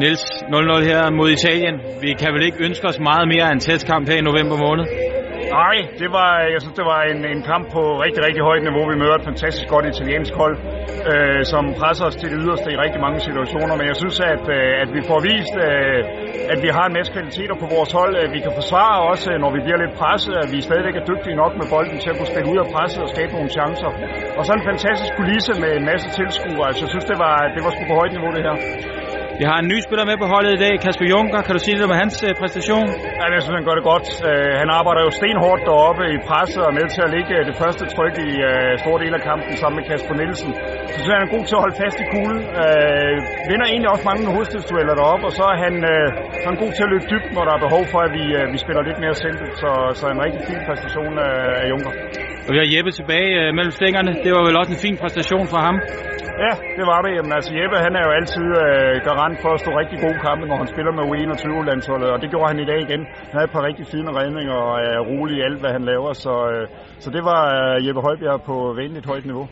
Niels, 0-0 her mod Italien. Vi kan vel ikke ønske os meget mere end testkamp her i november måned? Nej, det var, jeg synes, det var en, en kamp på rigtig, rigtig højt niveau. Vi møder et fantastisk godt italiensk hold, øh, som presser os til det yderste i rigtig mange situationer. Men jeg synes, at, øh, at vi får vist, øh, at vi har en masse kvaliteter på vores hold. At vi kan forsvare os, øh, når vi bliver lidt presset. At vi stadigvæk er dygtige nok med bolden til at kunne spille ud af presset og skabe nogle chancer. Og så en fantastisk kulisse med en masse tilskuere. Altså, jeg synes, det var, det var sgu på højt niveau, det her. Vi har en ny spiller med på holdet i dag, Kasper Junker. Kan du sige lidt om hans øh, præstation? Ja, jeg synes, han gør det godt. Uh, han arbejder jo stenhårdt deroppe i presset og med til at lægge det første tryk i store del af kampen sammen med Kasper Nielsen. Så synes jeg, han er god til at holde fast i kuglen. Uh, vinder egentlig også mange hovedstødsdueller deroppe, og så er han, så er han god til at løbe dybt, når der er behov for, at vi, vi spiller lidt mere simpelt. Så, så en rigtig fin præstation af, af Junker. Og vi har Jeppe tilbage mellem stængerne. Det var vel også en fin præstation fra ham? Ja, det var det. Jamen, altså Jeppe, han er jo altid øh, garant for at stå rigtig gode kampe, når han spiller med U21-landsholdet, og det gjorde han i dag igen. Han havde et par rigtig fine redninger og er rolig i alt, hvad han laver, så, øh, så det var øh, Jeppe Højbjerg på venligt højt niveau.